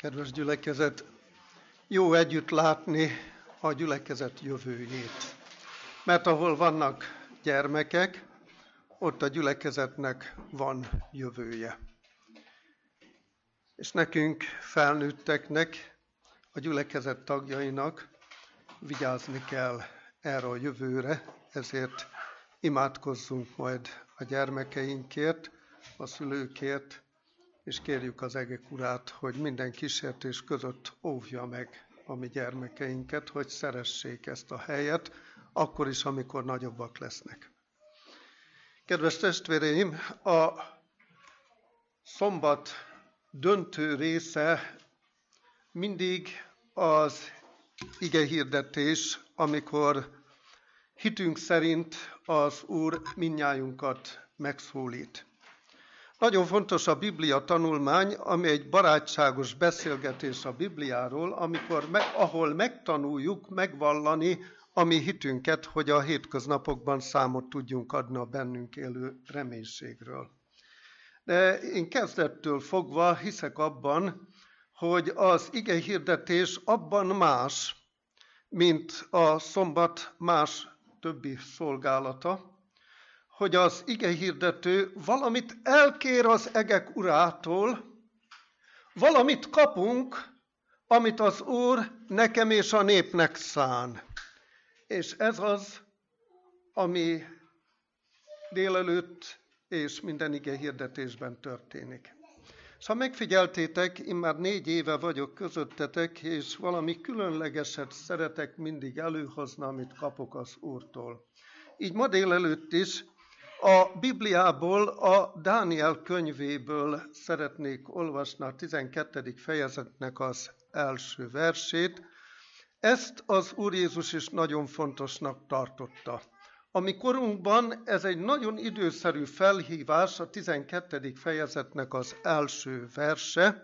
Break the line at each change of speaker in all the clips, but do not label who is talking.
Kedves gyülekezet, jó együtt látni a gyülekezet jövőjét. Mert ahol vannak gyermekek, ott a gyülekezetnek van jövője. És nekünk felnőtteknek, a gyülekezet tagjainak vigyázni kell erre a jövőre, ezért imádkozzunk majd a gyermekeinkért, a szülőkért, és kérjük az egek urát, hogy minden kísértés között óvja meg a mi gyermekeinket, hogy szeressék ezt a helyet, akkor is, amikor nagyobbak lesznek. Kedves testvéreim, a szombat döntő része mindig az ige hirdetés, amikor hitünk szerint az Úr minnyájunkat megszólít. Nagyon fontos a Biblia tanulmány, ami egy barátságos beszélgetés a Bibliáról, amikor me, ahol megtanuljuk megvallani a mi hitünket, hogy a hétköznapokban számot tudjunk adni a bennünk élő reménységről. De én kezdettől fogva hiszek abban, hogy az ige hirdetés abban más, mint a szombat más többi szolgálata, hogy az ige hirdető valamit elkér az egek urától, valamit kapunk, amit az Úr nekem és a népnek szán. És ez az, ami délelőtt és minden ige hirdetésben történik. És ha megfigyeltétek, én már négy éve vagyok közöttetek, és valami különlegeset szeretek mindig előhozni, amit kapok az Úrtól. Így ma délelőtt is a Bibliából, a Dániel könyvéből szeretnék olvasni a 12. fejezetnek az első versét. Ezt az Úr Jézus is nagyon fontosnak tartotta. A mi korunkban ez egy nagyon időszerű felhívás, a 12. fejezetnek az első verse,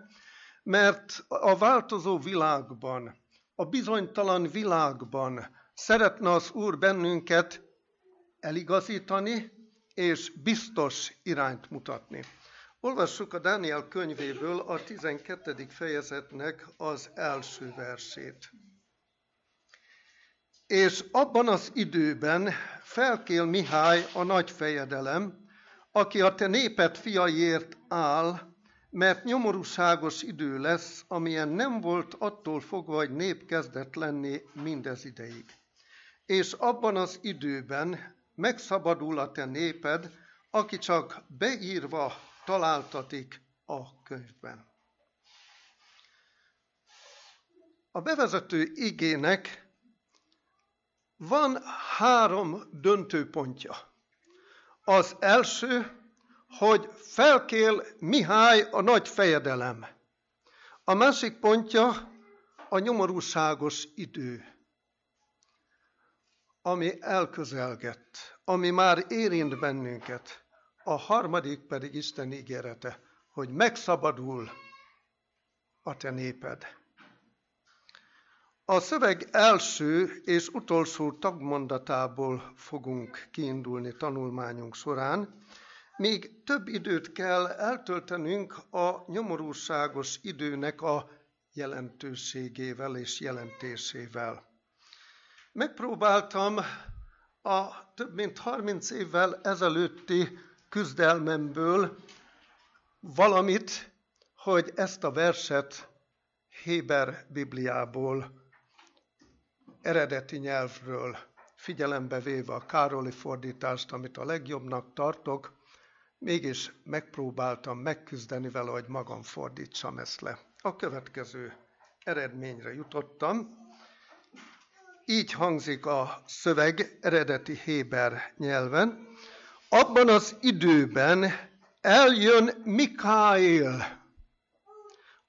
mert a változó világban, a bizonytalan világban szeretne az Úr bennünket eligazítani, és biztos irányt mutatni. Olvassuk a Dániel könyvéből a 12. fejezetnek az első versét. És abban az időben felkél Mihály a nagy fejedelem, aki a te néped fiaiért áll, mert nyomorúságos idő lesz, amilyen nem volt attól fogva, hogy nép kezdett lenni mindez ideig. És abban az időben megszabadul a te néped, aki csak beírva találtatik a könyvben. A bevezető igének van három döntőpontja. Az első, hogy felkél Mihály a nagy fejedelem. A másik pontja a nyomorúságos idő ami elközelgett, ami már érint bennünket. A harmadik pedig Isten ígérete, hogy megszabadul a te néped. A szöveg első és utolsó tagmondatából fogunk kiindulni tanulmányunk során, még több időt kell eltöltenünk a nyomorúságos időnek a jelentőségével és jelentésével. Megpróbáltam a több mint 30 évvel ezelőtti küzdelmemből valamit, hogy ezt a verset Héber Bibliából, eredeti nyelvről, figyelembe véve a Károli fordítást, amit a legjobbnak tartok, mégis megpróbáltam megküzdeni vele, hogy magam fordítsam ezt le. A következő eredményre jutottam. Így hangzik a szöveg eredeti Héber nyelven. Abban az időben eljön Mikael,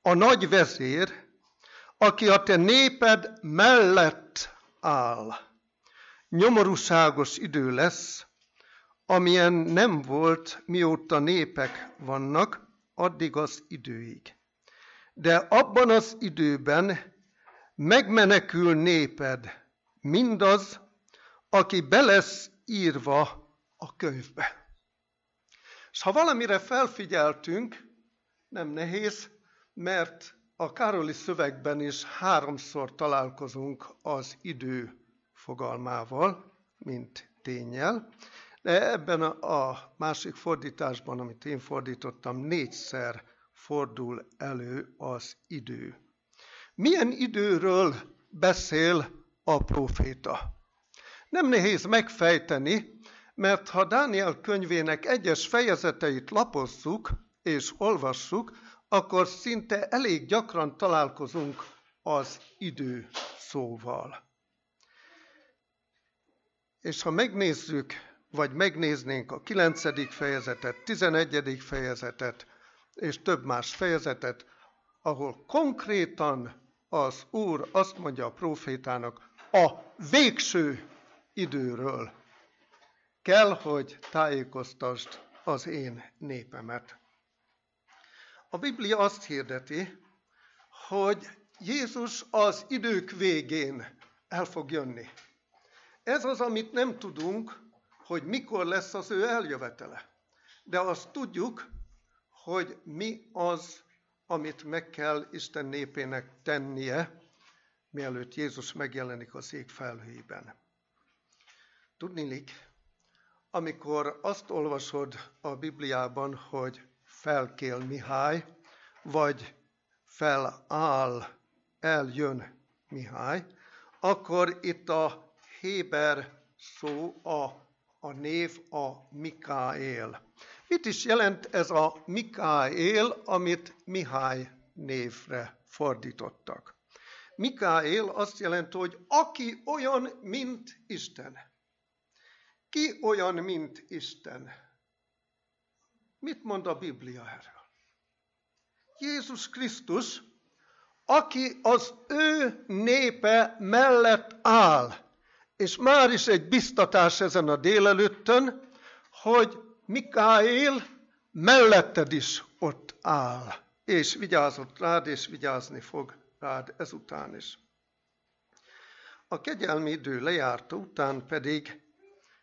a nagy vezér, aki a te néped mellett áll. Nyomorúságos idő lesz, amilyen nem volt, mióta népek vannak, addig az időig. De abban az időben megmenekül néped, mindaz, aki be lesz írva a könyvbe. És ha valamire felfigyeltünk, nem nehéz, mert a Károli szövegben is háromszor találkozunk az idő fogalmával, mint tényel, de ebben a másik fordításban, amit én fordítottam, négyszer fordul elő az idő. Milyen időről beszél a proféta? Nem nehéz megfejteni, mert ha Dániel könyvének egyes fejezeteit lapozzuk és olvassuk, akkor szinte elég gyakran találkozunk az idő szóval. És ha megnézzük, vagy megnéznénk a 9. fejezetet, 11. fejezetet, és több más fejezetet, ahol konkrétan az Úr azt mondja a profétának, a végső időről kell, hogy tájékoztasd az én népemet. A Biblia azt hirdeti, hogy Jézus az idők végén el fog jönni. Ez az, amit nem tudunk, hogy mikor lesz az ő eljövetele. De azt tudjuk, hogy mi az, amit meg kell Isten népének tennie, mielőtt Jézus megjelenik az ég felhőiben. Tudnilik, amikor azt olvasod a Bibliában, hogy felkél Mihály, vagy feláll, eljön Mihály, akkor itt a Héber szó, a, a név a Mikael. Mit is jelent ez a Mikael, amit Mihály névre fordítottak? Mikael azt jelenti, hogy aki olyan, mint Isten. Ki olyan, mint Isten? Mit mond a Biblia erről? Jézus Krisztus, aki az ő népe mellett áll, és már is egy biztatás ezen a délelőttön, hogy Mikael melletted is ott áll, és vigyázott rád, és vigyázni fog rád ezután is. A kegyelmi idő lejárta után pedig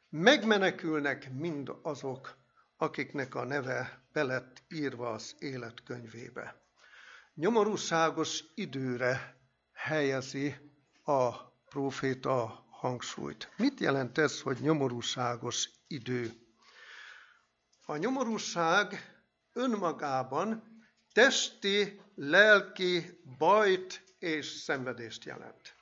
megmenekülnek mind azok, akiknek a neve belett írva az életkönyvébe. Nyomorúságos időre helyezi a proféta hangsúlyt. Mit jelent ez, hogy nyomorúságos idő? A nyomorúság önmagában testi, lelki bajt és szenvedést jelent.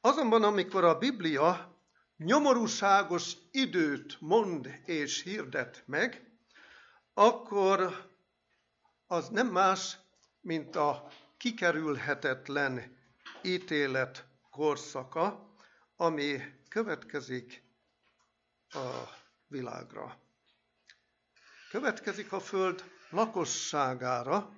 Azonban, amikor a Biblia nyomorúságos időt mond és hirdet meg, akkor az nem más, mint a kikerülhetetlen ítélet korszaka, ami következik a világra. Következik a Föld lakosságára,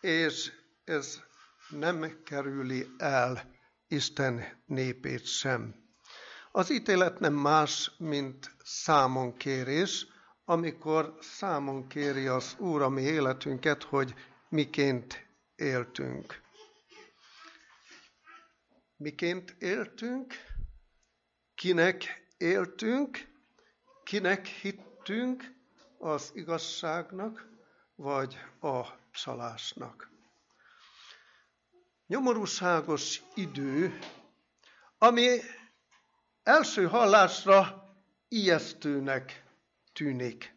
és ez nem kerüli el Isten népét sem. Az ítélet nem más, mint számonkérés, amikor számon kéri az Úr a mi életünket, hogy miként éltünk. Miként éltünk, kinek éltünk, kinek hittünk az igazságnak, vagy a csalásnak. Nyomorúságos idő, ami első hallásra ijesztőnek tűnik.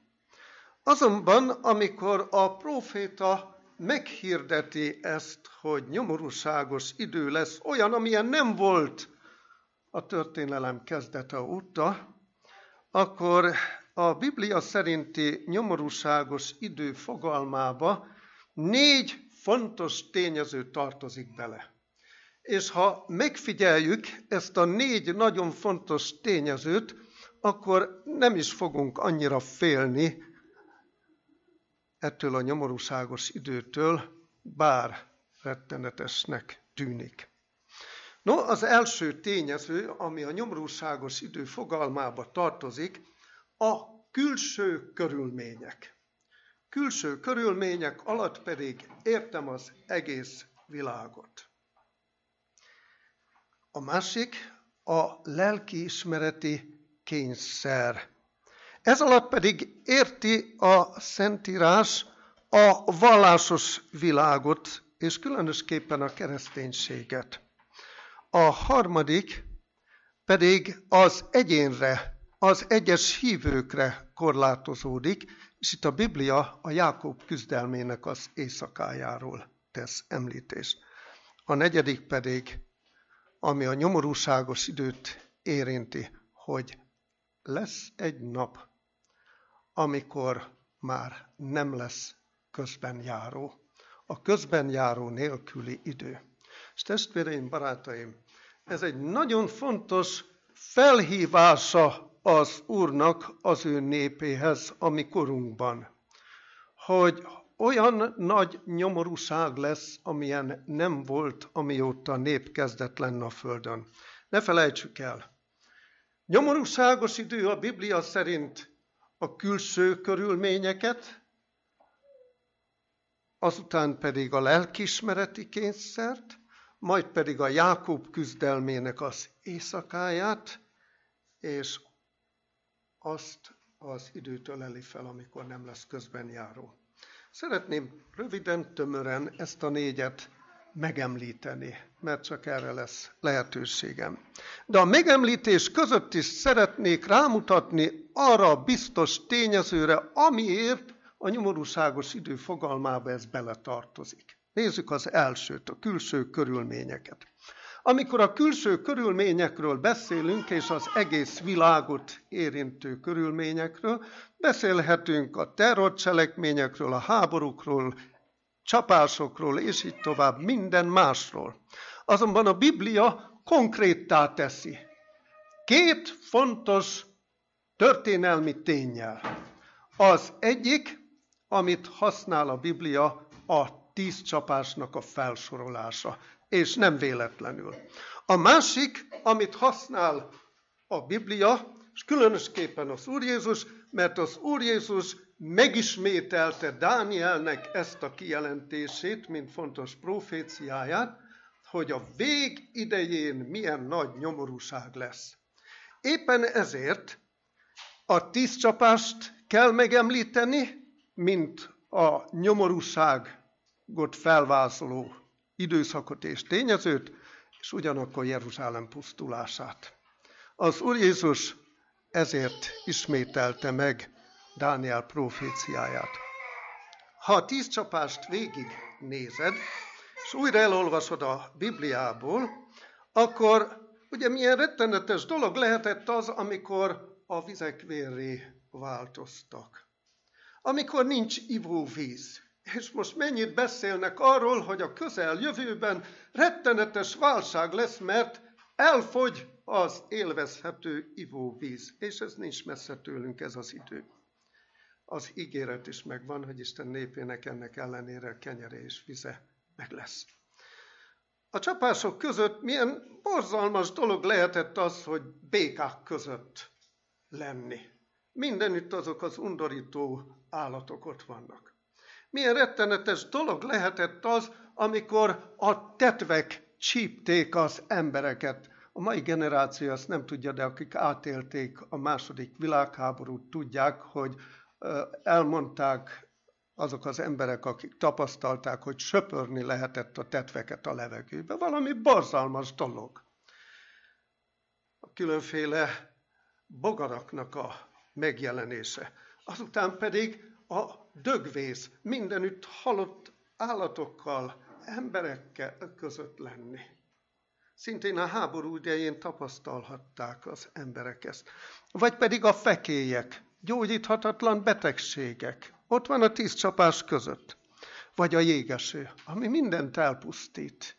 Azonban, amikor a proféta meghirdeti ezt, hogy nyomorúságos idő lesz, olyan, amilyen nem volt a történelem kezdete óta, akkor a Biblia szerinti nyomorúságos idő fogalmába négy fontos tényező tartozik bele. És ha megfigyeljük ezt a négy nagyon fontos tényezőt, akkor nem is fogunk annyira félni ettől a nyomorúságos időtől, bár rettenetesnek tűnik. No, az első tényező, ami a nyomorúságos idő fogalmába tartozik, a külső körülmények. Külső körülmények alatt pedig értem az egész világot. A másik a lelkiismereti kényszer. Ez alatt pedig érti a Szentírás a vallásos világot és különösképpen a kereszténységet. A harmadik pedig az egyénre, az egyes hívőkre korlátozódik, és itt a Biblia a Jákob küzdelmének az éjszakájáról tesz említést. A negyedik pedig, ami a nyomorúságos időt érinti, hogy lesz egy nap, amikor már nem lesz közben járó. A közben járó nélküli idő. És testvéreim, barátaim, ez egy nagyon fontos felhívása az Úrnak az ő népéhez a mi korunkban, hogy olyan nagy nyomorúság lesz, amilyen nem volt, amióta nép kezdett lenne a földön. Ne felejtsük el, nyomorúságos idő a Biblia szerint a külső körülményeket, azután pedig a lelkismereti kényszert, majd pedig a Jákob küzdelmének az éjszakáját, és azt az időt öleli fel, amikor nem lesz közben járó. Szeretném röviden, tömören ezt a négyet megemlíteni, mert csak erre lesz lehetőségem. De a megemlítés között is szeretnék rámutatni arra a biztos tényezőre, amiért a nyomorúságos idő fogalmába ez beletartozik. Nézzük az elsőt, a külső körülményeket. Amikor a külső körülményekről beszélünk, és az egész világot érintő körülményekről, beszélhetünk a terrorcselekményekről, a háborúkról, csapásokról, és így tovább, minden másról. Azonban a Biblia konkréttá teszi. Két fontos történelmi tényel. Az egyik, amit használ a Biblia, a tíz csapásnak a felsorolása, és nem véletlenül. A másik, amit használ a Biblia, és különösképpen az Úr Jézus, mert az Úr Jézus megismételte Dánielnek ezt a kijelentését, mint fontos proféciáját, hogy a vég idején milyen nagy nyomorúság lesz. Éppen ezért a tíz csapást kell megemlíteni, mint a nyomorúságot felvázoló időszakot és tényezőt, és ugyanakkor Jeruzsálem pusztulását. Az Úr Jézus ezért ismételte meg Dániel proféciáját. Ha a tíz csapást végig nézed, és újra elolvasod a Bibliából, akkor ugye milyen rettenetes dolog lehetett az, amikor a vizek vérré változtak. Amikor nincs ivóvíz. És most mennyit beszélnek arról, hogy a közeljövőben rettenetes válság lesz, mert elfogy az élvezhető ivóvíz. És ez nincs messze tőlünk ez az idő az ígéret is megvan, hogy Isten népének ennek ellenére kenyere és vize meg lesz. A csapások között milyen borzalmas dolog lehetett az, hogy békák között lenni. Mindenütt azok az undorító állatok ott vannak. Milyen rettenetes dolog lehetett az, amikor a tetvek csípték az embereket. A mai generáció azt nem tudja, de akik átélték a második világháborút, tudják, hogy elmondták azok az emberek, akik tapasztalták, hogy söpörni lehetett a tetveket a levegőbe. Valami borzalmas dolog. A különféle bogaraknak a megjelenése. Azután pedig a dögvész, mindenütt halott állatokkal, emberekkel között lenni. Szintén a háború idején tapasztalhatták az emberek ezt. Vagy pedig a fekélyek, gyógyíthatatlan betegségek. Ott van a tíz csapás között. Vagy a jégeső, ami mindent elpusztít.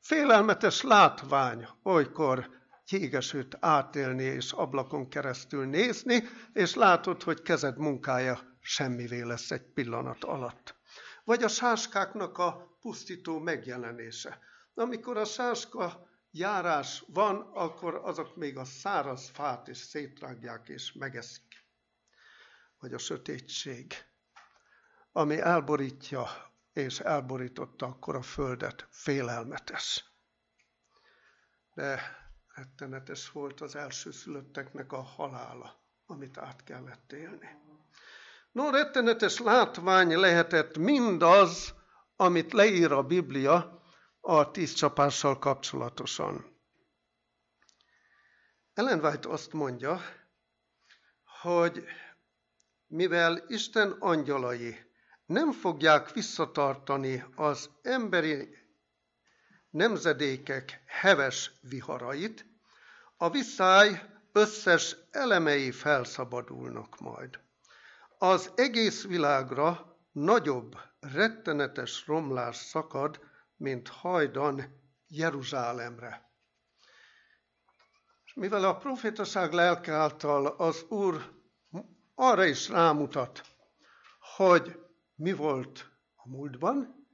Félelmetes látvány, olykor jégesőt átélni és ablakon keresztül nézni, és látod, hogy kezed munkája semmivé lesz egy pillanat alatt. Vagy a sáskáknak a pusztító megjelenése. Amikor a sáska járás van, akkor azok még a száraz fát is szétrágják és megeszik vagy a sötétség, ami elborítja és elborította akkor a földet, félelmetes. De rettenetes volt az első szülötteknek a halála, amit át kellett élni. No, rettenetes látvány lehetett mindaz, amit leír a Biblia a tíz csapással kapcsolatosan. Ellen White azt mondja, hogy mivel Isten angyalai nem fogják visszatartani az emberi nemzedékek heves viharait, a viszály összes elemei felszabadulnak majd. Az egész világra nagyobb, rettenetes romlás szakad, mint hajdan Jeruzsálemre. És mivel a profétaság lelke által az Úr arra is rámutat, hogy mi volt a múltban,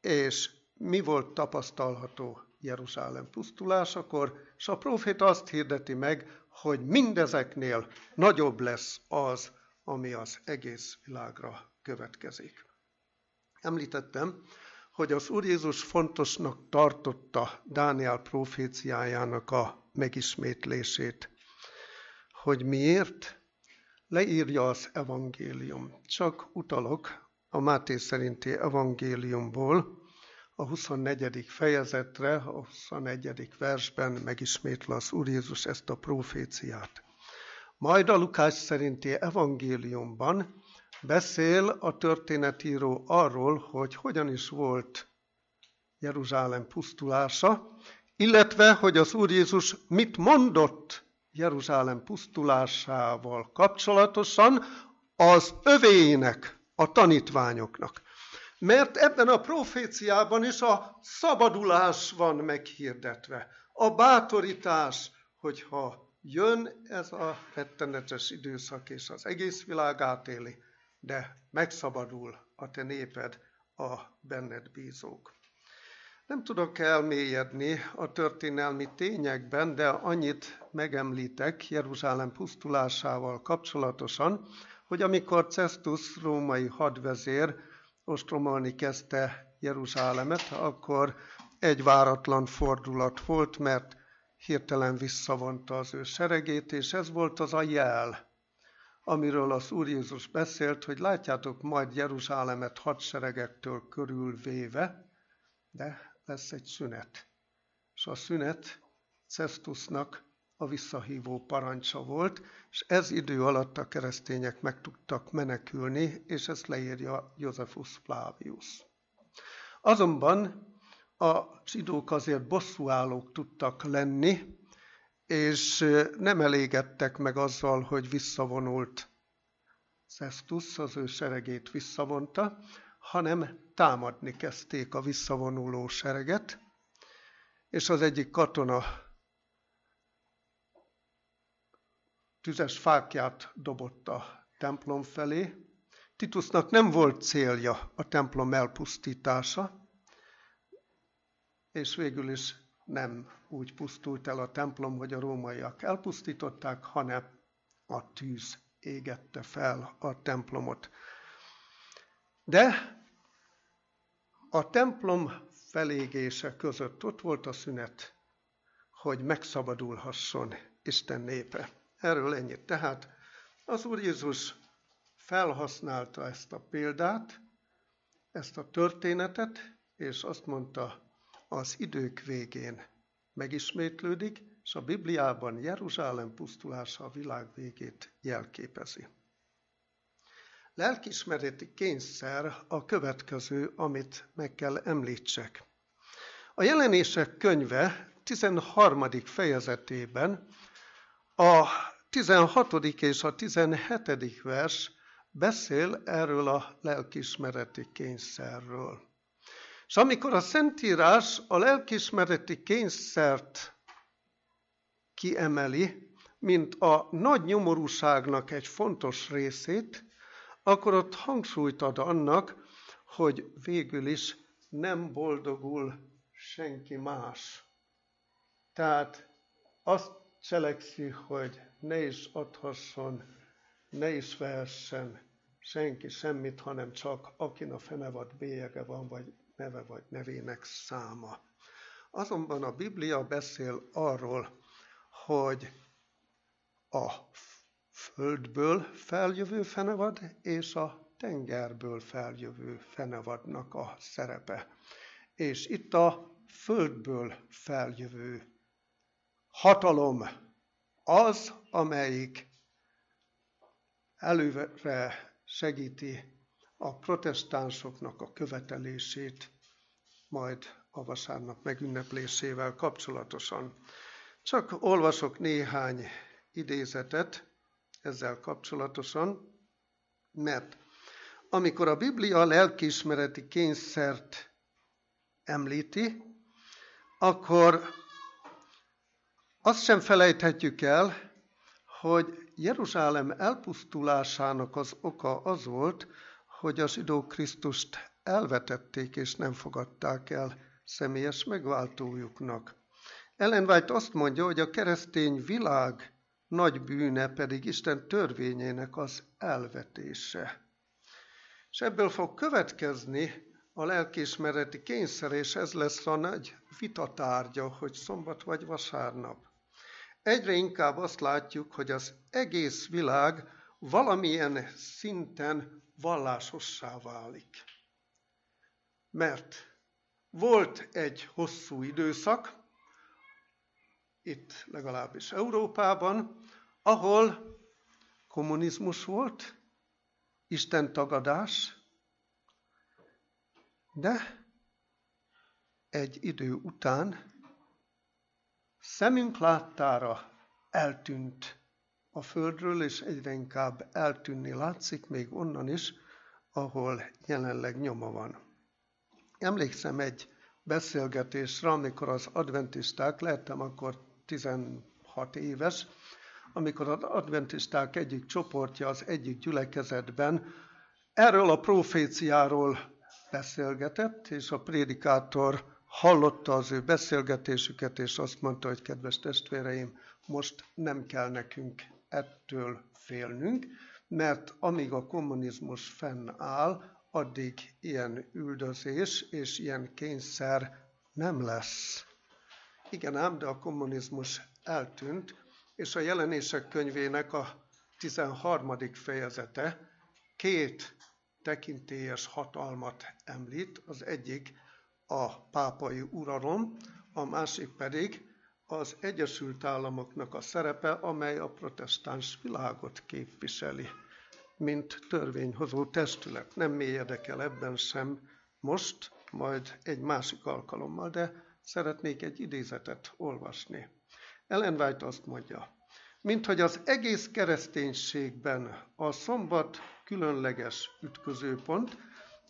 és mi volt tapasztalható Jeruzsálem pusztulásakor, és a proféta azt hirdeti meg, hogy mindezeknél nagyobb lesz az, ami az egész világra következik. Említettem, hogy az Úr Jézus fontosnak tartotta Dániel proféciájának a megismétlését. Hogy miért? Leírja az evangélium. Csak utalok a Máté szerinti evangéliumból, a 24. fejezetre, a 21. versben megismétli az Úr Jézus ezt a proféciát. Majd a Lukás szerinti evangéliumban beszél a történetíró arról, hogy hogyan is volt Jeruzsálem pusztulása, illetve hogy az Úr Jézus mit mondott Jeruzsálem pusztulásával kapcsolatosan az övének, a tanítványoknak. Mert ebben a proféciában is a szabadulás van meghirdetve, a bátorítás, hogyha jön ez a rettenetes időszak, és az egész világ átéli, de megszabadul a te néped, a benned bízók. Nem tudok elmélyedni a történelmi tényekben, de annyit megemlítek Jeruzsálem pusztulásával kapcsolatosan, hogy amikor Cestus római hadvezér ostromolni kezdte Jeruzsálemet, akkor egy váratlan fordulat volt, mert hirtelen visszavonta az ő seregét, és ez volt az a jel, amiről az Úr Jézus beszélt, hogy látjátok majd Jeruzsálemet hadseregektől körülvéve, de lesz egy szünet. És a szünet Cestusnak a visszahívó parancsa volt, és ez idő alatt a keresztények meg tudtak menekülni, és ezt leírja Josephus Flavius. Azonban a zsidók azért bosszúállók tudtak lenni, és nem elégedtek meg azzal, hogy visszavonult Cestus, az ő seregét visszavonta, hanem támadni kezdték a visszavonuló sereget, és az egyik katona tüzes fákját dobott a templom felé. Titusnak nem volt célja a templom elpusztítása, és végül is nem úgy pusztult el a templom, hogy a rómaiak elpusztították, hanem a tűz égette fel a templomot. De a templom felégése között ott volt a szünet, hogy megszabadulhasson Isten népe. Erről ennyit. Tehát az Úr Jézus felhasználta ezt a példát, ezt a történetet, és azt mondta, az idők végén megismétlődik, és a Bibliában Jeruzsálem pusztulása a világ végét jelképezi. Lelkismereti kényszer a következő, amit meg kell említsek. A jelenések könyve 13. fejezetében a 16. és a 17. vers beszél erről a lelkismereti kényszerről. És amikor a Szentírás a lelkismereti kényszert kiemeli, mint a nagy nyomorúságnak egy fontos részét, akkor ott hangsúlyt ad annak, hogy végül is nem boldogul senki más. Tehát azt cselekszi, hogy ne is adhasson, ne is vehessen senki semmit, hanem csak akin a fenevad bélyege van, vagy neve, vagy nevének száma. Azonban a Biblia beszél arról, hogy a földből feljövő fenevad és a tengerből feljövő fenevadnak a szerepe. És itt a földből feljövő hatalom az, amelyik előre segíti a protestánsoknak a követelését, majd a vasárnap megünneplésével kapcsolatosan. Csak olvasok néhány idézetet ezzel kapcsolatosan, mert amikor a Biblia lelkiismereti kényszert említi, akkor azt sem felejthetjük el, hogy Jeruzsálem elpusztulásának az oka az volt, hogy a zsidók Krisztust elvetették és nem fogadták el személyes megváltójuknak. Ellen White azt mondja, hogy a keresztény világ nagy bűne pedig Isten törvényének az elvetése. És ebből fog következni a lelkiismereti kényszer, és ez lesz a nagy vitatárgya, hogy szombat vagy vasárnap. Egyre inkább azt látjuk, hogy az egész világ valamilyen szinten vallásossá válik. Mert volt egy hosszú időszak, itt legalábbis Európában, ahol kommunizmus volt, Isten tagadás, de egy idő után szemünk láttára eltűnt a földről, és egyre inkább eltűnni látszik, még onnan is, ahol jelenleg nyoma van. Emlékszem egy beszélgetésre, amikor az adventisták, lehettem akkor 16 éves, amikor az adventisták egyik csoportja az egyik gyülekezetben erről a proféciáról beszélgetett, és a prédikátor hallotta az ő beszélgetésüket, és azt mondta, hogy kedves testvéreim, most nem kell nekünk ettől félnünk, mert amíg a kommunizmus fennáll, addig ilyen üldözés és ilyen kényszer nem lesz. Igen ám, de a kommunizmus eltűnt, és a jelenések könyvének a 13. fejezete két tekintélyes hatalmat említ, az egyik a pápai uralom, a másik pedig az Egyesült Államoknak a szerepe, amely a protestáns világot képviseli, mint törvényhozó testület. Nem mélyedek el ebben sem most, majd egy másik alkalommal, de szeretnék egy idézetet olvasni. Ellen White azt mondja, mint hogy az egész kereszténységben a szombat különleges ütközőpont,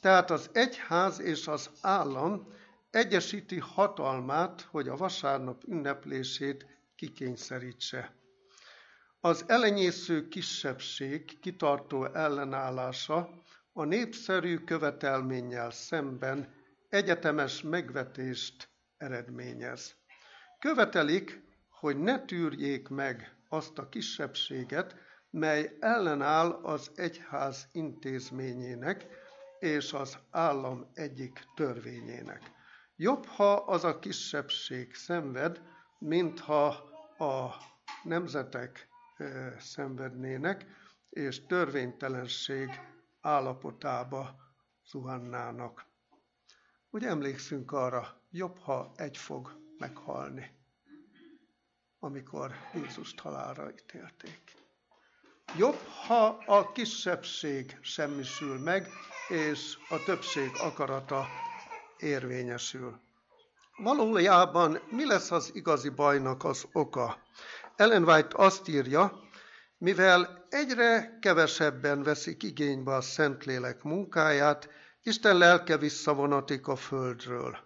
tehát az egyház és az állam egyesíti hatalmát, hogy a vasárnap ünneplését kikényszerítse. Az elenyésző kisebbség kitartó ellenállása a népszerű követelménnyel szemben egyetemes megvetést eredményez. Követelik, hogy ne tűrjék meg azt a kisebbséget, mely ellenáll az egyház intézményének és az állam egyik törvényének. Jobb, ha az a kisebbség szenved, mint ha a nemzetek szenvednének, és törvénytelenség állapotába zuhannának. Úgy emlékszünk arra, jobb, ha egy fog meghalni, amikor Jézust halálra ítélték. Jobb, ha a kisebbség semmisül meg, és a többség akarata érvényesül. Valójában mi lesz az igazi bajnak az oka? Ellen White azt írja, mivel egyre kevesebben veszik igénybe a Szentlélek munkáját, Isten lelke visszavonatik a földről.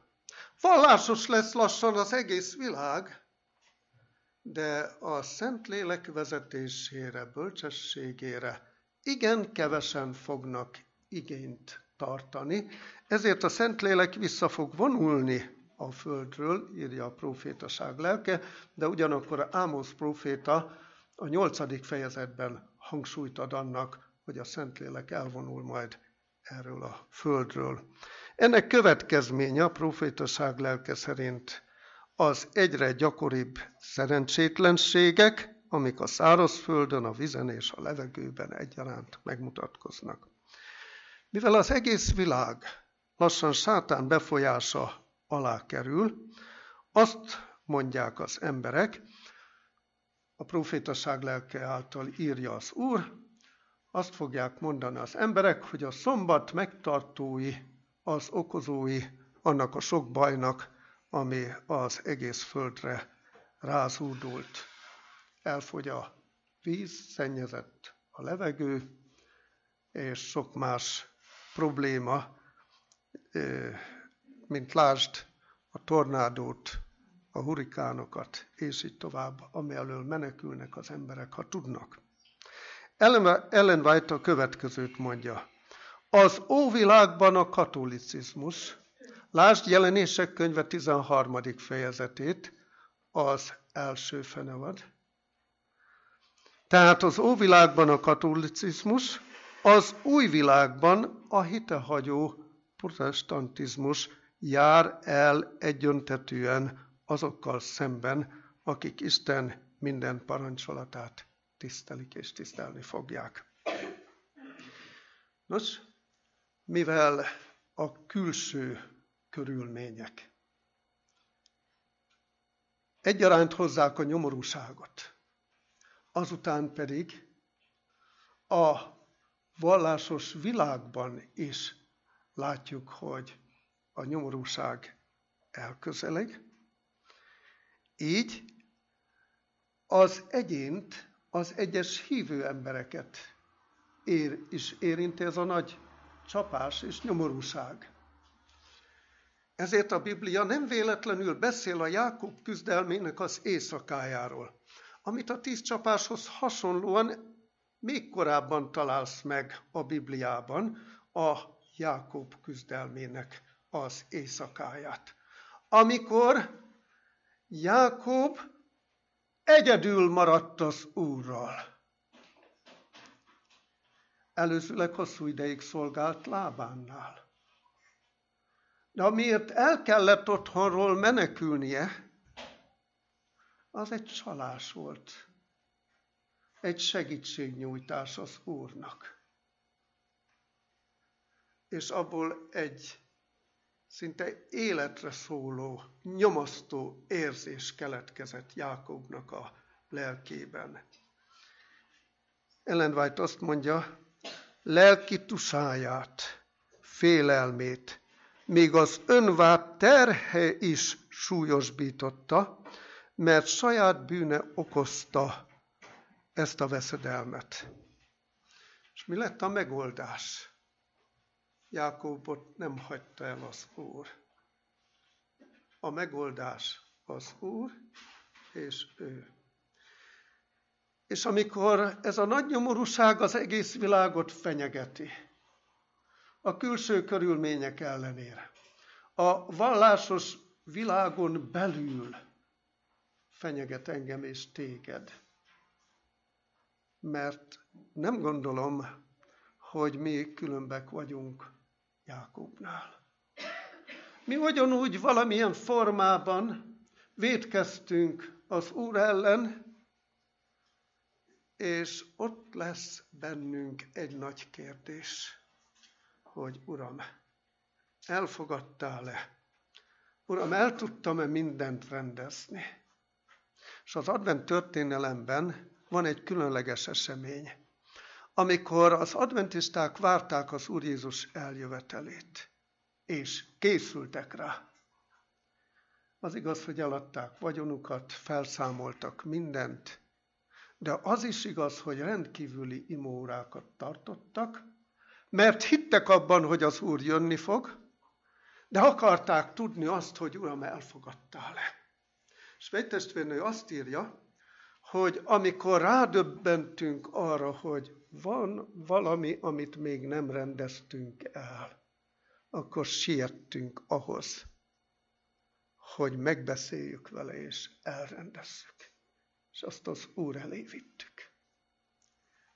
Vallásos lesz lassan az egész világ, de a Szentlélek vezetésére, bölcsességére igen kevesen fognak igényt tartani, ezért a Szentlélek vissza fog vonulni a földről, írja a profétaság lelke, de ugyanakkor Ámosz proféta a nyolcadik fejezetben hangsúlyt ad annak, hogy a Szentlélek elvonul majd erről a földről. Ennek következménye a profétaság lelke szerint az egyre gyakoribb szerencsétlenségek, amik a szárazföldön, a vizen és a levegőben egyaránt megmutatkoznak. Mivel az egész világ lassan sátán befolyása alá kerül, azt mondják az emberek, a profétaság lelke által írja az Úr, azt fogják mondani az emberek, hogy a szombat megtartói, az okozói annak a sok bajnak, ami az egész földre rázúdult. Elfogy a víz, szennyezett a levegő, és sok más probléma, mint lásd a tornádót, a hurikánokat, és így tovább, ami elől menekülnek az emberek, ha tudnak. Ellen White a következőt mondja. Az óvilágban a katolicizmus, lásd jelenések könyve 13. fejezetét, az első fenevad. Tehát az óvilágban a katolicizmus, az új világban a hitehagyó protestantizmus jár el egyöntetűen azokkal szemben, akik Isten minden parancsolatát tisztelik és tisztelni fogják. Nos, mivel a külső körülmények egyaránt hozzák a nyomorúságot, azután pedig a vallásos világban is látjuk, hogy a nyomorúság elközeleg. Így az egyént, az egyes hívő embereket ér, is érinti ez a nagy csapás és nyomorúság. Ezért a Biblia nem véletlenül beszél a Jákob küzdelmének az éjszakájáról, amit a tíz csapáshoz hasonlóan még korábban találsz meg a Bibliában, a Jákob küzdelmének az éjszakáját. Amikor Jákob egyedül maradt az Úrral. Előzőleg hosszú ideig szolgált Lábánnál. De amiért el kellett otthonról menekülnie, az egy csalás volt. Egy segítségnyújtás az Úrnak. És abból egy szinte életre szóló, nyomasztó érzés keletkezett Jákobnak a lelkében. Ellen White azt mondja, lelki tusáját, félelmét, még az önvárt terhe is súlyosbította, mert saját bűne okozta ezt a veszedelmet. És mi lett a megoldás? Jákobot nem hagyta el az Úr. A megoldás az Úr és ő. És amikor ez a nagy nyomorúság az egész világot fenyegeti, a külső körülmények ellenére, a vallásos világon belül fenyeget engem és téged. Mert nem gondolom, hogy mi különbek vagyunk Jákobnál. Mi ugyanúgy valamilyen formában védkeztünk az Úr ellen, és ott lesz bennünk egy nagy kérdés, hogy Uram, elfogadtál-e? Uram, el tudtam-e mindent rendezni? És az advent történelemben van egy különleges esemény amikor az adventisták várták az Úr Jézus eljövetelét, és készültek rá. Az igaz, hogy eladták vagyonukat, felszámoltak mindent, de az is igaz, hogy rendkívüli imórákat tartottak, mert hittek abban, hogy az Úr jönni fog, de akarták tudni azt, hogy Uram, elfogadtál-e. És egy testvérnő azt írja, hogy amikor rádöbbentünk arra, hogy van valami, amit még nem rendeztünk el, akkor siettünk ahhoz, hogy megbeszéljük vele és elrendezzük. És azt az Úr elé vittük.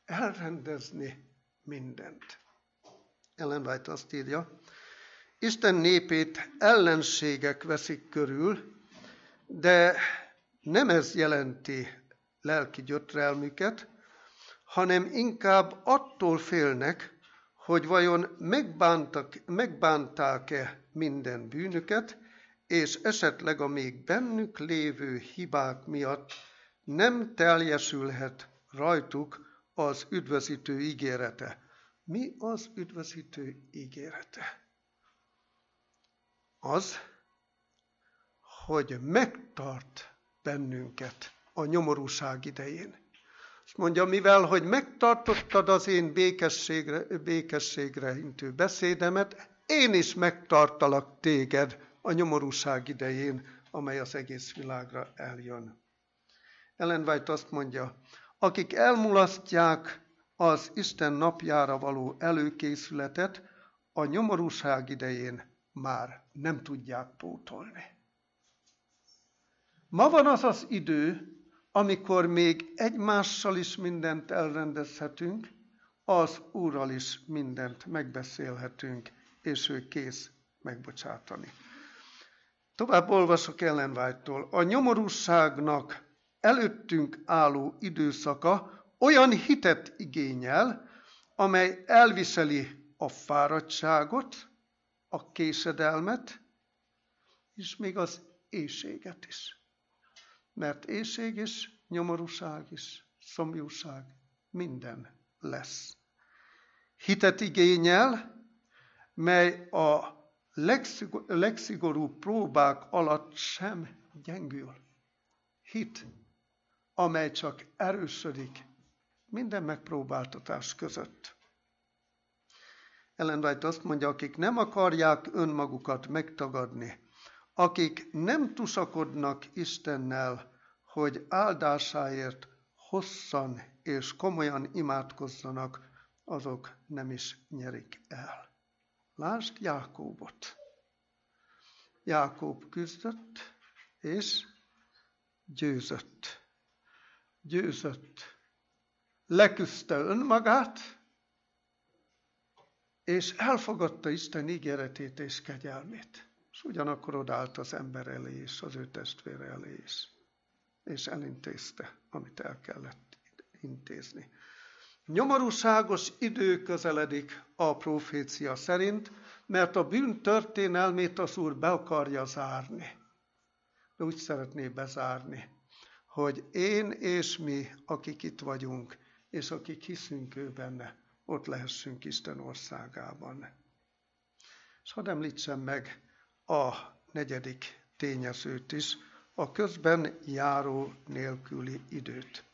Elrendezni mindent. Ellen White azt írja, Isten népét ellenségek veszik körül, de nem ez jelenti lelki gyötrelmüket, hanem inkább attól félnek, hogy vajon megbántak, megbánták-e minden bűnöket, és esetleg a még bennük lévő hibák miatt nem teljesülhet rajtuk az üdvözítő ígérete. Mi az üdvözítő ígérete? Az, hogy megtart bennünket a nyomorúság idején. És mondja, mivel, hogy megtartottad az én békességre, békességre intő beszédemet, én is megtartalak téged a nyomorúság idején, amely az egész világra eljön. Ellen White azt mondja, akik elmulasztják az Isten napjára való előkészületet, a nyomorúság idején már nem tudják pótolni. Ma van az az idő, amikor még egymással is mindent elrendezhetünk, az Úrral is mindent megbeszélhetünk, és ő kész megbocsátani. Tovább olvasok Ellen. A nyomorúságnak előttünk álló időszaka olyan hitet igényel, amely elviseli a fáradtságot, a késedelmet, és még az éjséget is. Mert éjség is, nyomorúság is, szomjúság, minden lesz. Hitet igényel, mely a legszigorúbb próbák alatt sem gyengül. Hit, amely csak erősödik minden megpróbáltatás között. Ellen White azt mondja, akik nem akarják önmagukat megtagadni, akik nem tusakodnak Istennel, hogy áldásáért hosszan és komolyan imádkozzanak, azok nem is nyerik el. Lásd Jákóbot. Jákób küzdött, és győzött. Győzött. Leküzdte önmagát, és elfogadta Isten ígéretét és kegyelmét. És ugyanakkor odállt az ember elé és az ő testvére elé is. És elintézte, amit el kellett intézni. Nyomorúságos idő közeledik a profécia szerint, mert a bűn történelmét az Úr be akarja zárni. De úgy szeretné bezárni, hogy én és mi, akik itt vagyunk, és akik hiszünk ő benne, ott lehessünk Isten országában. És hadd említsem meg a negyedik tényezőt is, a közben járó nélküli időt.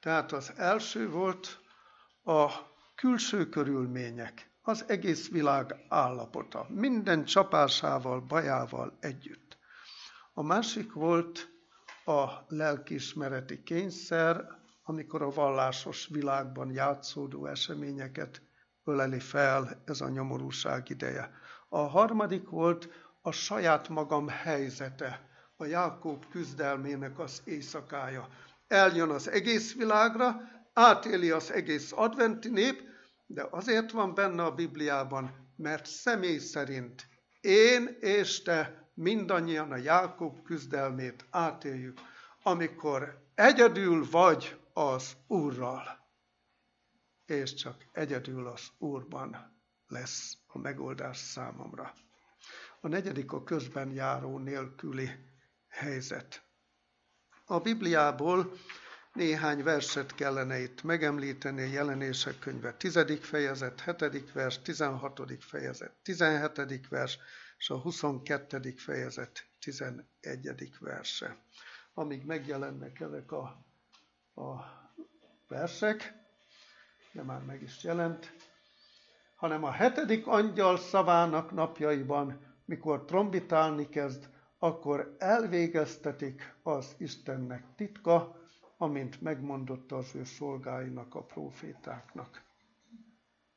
Tehát az első volt a külső körülmények, az egész világ állapota, minden csapásával, bajával együtt. A másik volt a lelkismereti kényszer, amikor a vallásos világban játszódó eseményeket öleli fel ez a nyomorúság ideje. A harmadik volt a saját magam helyzete, a Jákob küzdelmének az éjszakája. Eljön az egész világra, átéli az egész adventi nép, de azért van benne a Bibliában, mert személy szerint én és te mindannyian a Jákob küzdelmét átéljük, amikor egyedül vagy az Úrral, és csak egyedül az Úrban lesz a megoldás számomra. A negyedik a közben járó nélküli helyzet. A Bibliából néhány verset kellene itt megemlíteni, jelenések könyve 10. fejezet, 7. vers, 16. fejezet, 17. vers, és a 22. fejezet 11. verse. Amíg megjelennek ezek a, a versek, de már meg is jelent, hanem a hetedik angyal szavának napjaiban, mikor trombitálni kezd, akkor elvégeztetik az Istennek titka, amint megmondotta az ő szolgáinak, a profétáknak.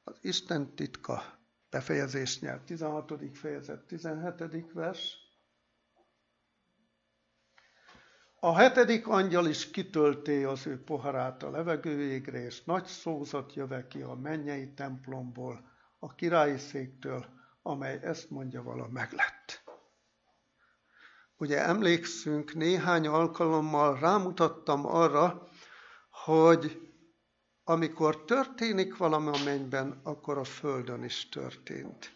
Az Isten titka befejezés nyert. 16. fejezet, 17. vers. A hetedik angyal is kitölté az ő poharát a levegőégre, és nagy szózat jöve ki a mennyei templomból, a királyi széktől, amely ezt mondja vala meglett. Ugye emlékszünk, néhány alkalommal rámutattam arra, hogy amikor történik valami a mennyben, akkor a földön is történt.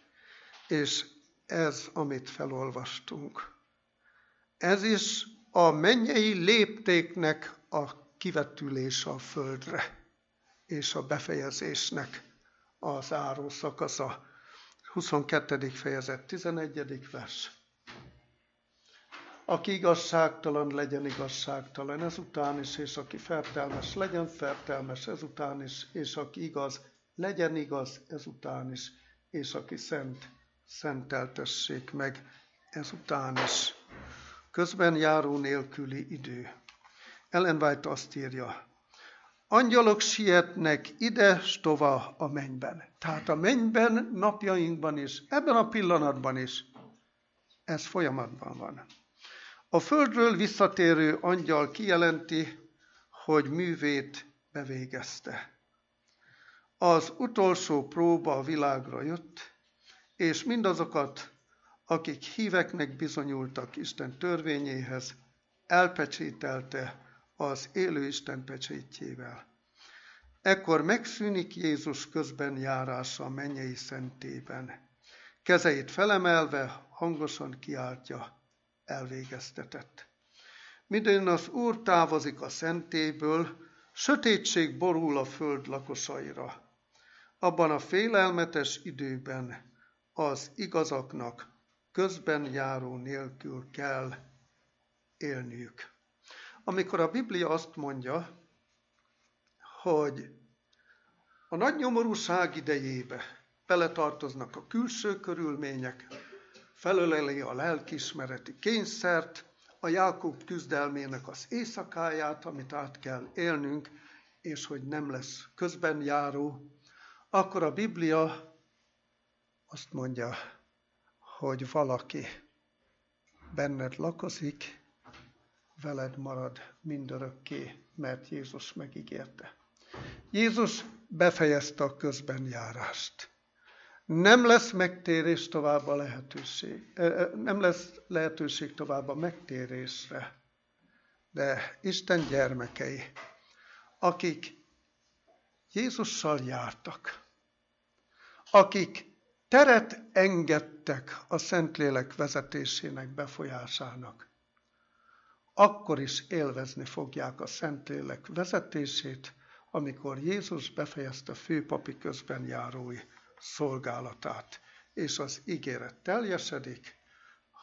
És ez, amit felolvastunk. Ez is a mennyei léptéknek a kivetülése a földre, és a befejezésnek az áró szakasza. 22. fejezet, 11. vers. Aki igazságtalan, legyen igazságtalan ezután is, és aki fertelmes, legyen fertelmes ezután is, és aki igaz, legyen igaz ezután is, és aki szent, szenteltessék meg ezután is. Közben járó nélküli idő. Ellen White azt írja, angyalok sietnek ide s tova a mennyben. Tehát a mennyben, napjainkban is, ebben a pillanatban is, ez folyamatban van. A földről visszatérő angyal kijelenti, hogy művét bevégezte. Az utolsó próba a világra jött, és mindazokat, akik híveknek bizonyultak Isten törvényéhez, elpecsételte az élő Isten pecsétjével. Ekkor megszűnik Jézus közben járása a mennyei szentében. Kezeit felemelve hangosan kiáltja, elvégeztetett. Midőn az Úr távozik a szentéből, sötétség borul a föld lakosaira. Abban a félelmetes időben az igazaknak közben járó nélkül kell élniük. Amikor a Biblia azt mondja, hogy a nagy nyomorúság idejébe beletartoznak a külső körülmények, felöleli a lelkismereti kényszert, a Jákob küzdelmének az éjszakáját, amit át kell élnünk, és hogy nem lesz közben járó, akkor a Biblia azt mondja, hogy valaki benned lakozik, veled marad mindörökké, mert Jézus megígérte. Jézus befejezte a közben járást. Nem lesz megtérés tovább a lehetőség. Nem lesz lehetőség tovább a megtérésre. De Isten gyermekei, akik Jézussal jártak, akik teret engedtek a Szentlélek vezetésének, befolyásának, akkor is élvezni fogják a Szentlélek vezetését, amikor Jézus befejezte főpapi közben járói szolgálatát, és az ígéret teljesedik,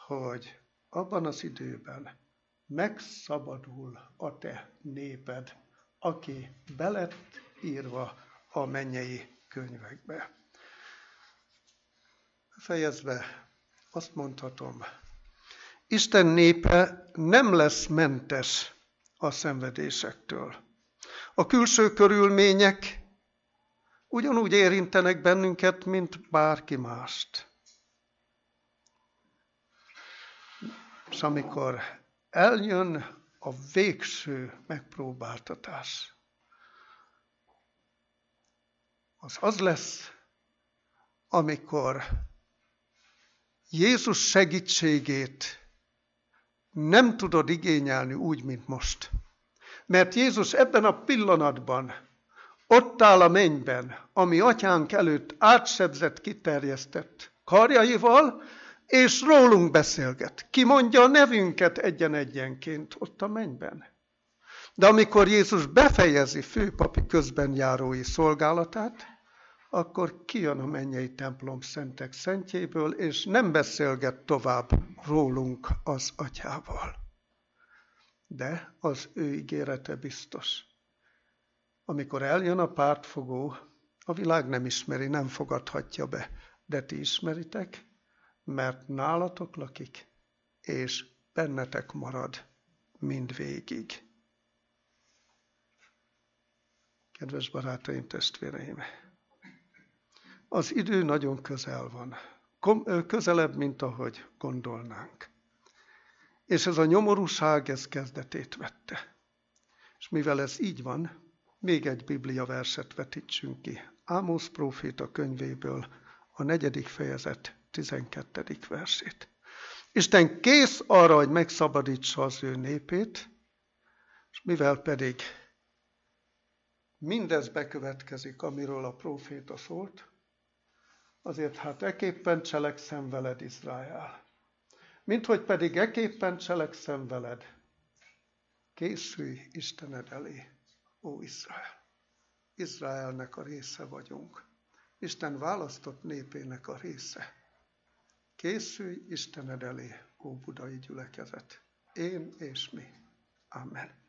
hogy abban az időben megszabadul a te néped, aki belett írva a mennyei könyvekbe. Fejezve azt mondhatom, Isten népe nem lesz mentes a szenvedésektől. A külső körülmények ugyanúgy érintenek bennünket, mint bárki mást. És amikor eljön a végső megpróbáltatás, az az lesz, amikor Jézus segítségét nem tudod igényelni úgy, mint most. Mert Jézus ebben a pillanatban ott áll a mennyben, ami atyánk előtt átsebzett, kiterjesztett karjaival, és rólunk beszélget. Ki mondja a nevünket egyen-egyenként ott a mennyben. De amikor Jézus befejezi főpapi közben járói szolgálatát, akkor kijön a mennyei templom szentek szentjéből, és nem beszélget tovább rólunk az atyával. De az ő ígérete biztos. Amikor eljön a pártfogó, a világ nem ismeri, nem fogadhatja be, de ti ismeritek, mert nálatok lakik, és bennetek marad mindvégig. Kedves barátaim, testvéreim! Az idő nagyon közel van. Közelebb, mint ahogy gondolnánk. És ez a nyomorúság, ez kezdetét vette. És mivel ez így van, még egy Biblia verset vetítsünk ki. Ámosz próféta könyvéből a negyedik fejezet 12. versét. Isten kész arra, hogy megszabadítsa az ő népét, és mivel pedig mindez bekövetkezik, amiről a próféta szólt, azért hát eképpen cselekszem veled, Izrael. Mint hogy pedig eképpen cselekszem veled, készülj Istened elé, ó Izrael. Izraelnek a része vagyunk. Isten választott népének a része. Készülj Istened elé, ó budai gyülekezet. Én és mi. Amen.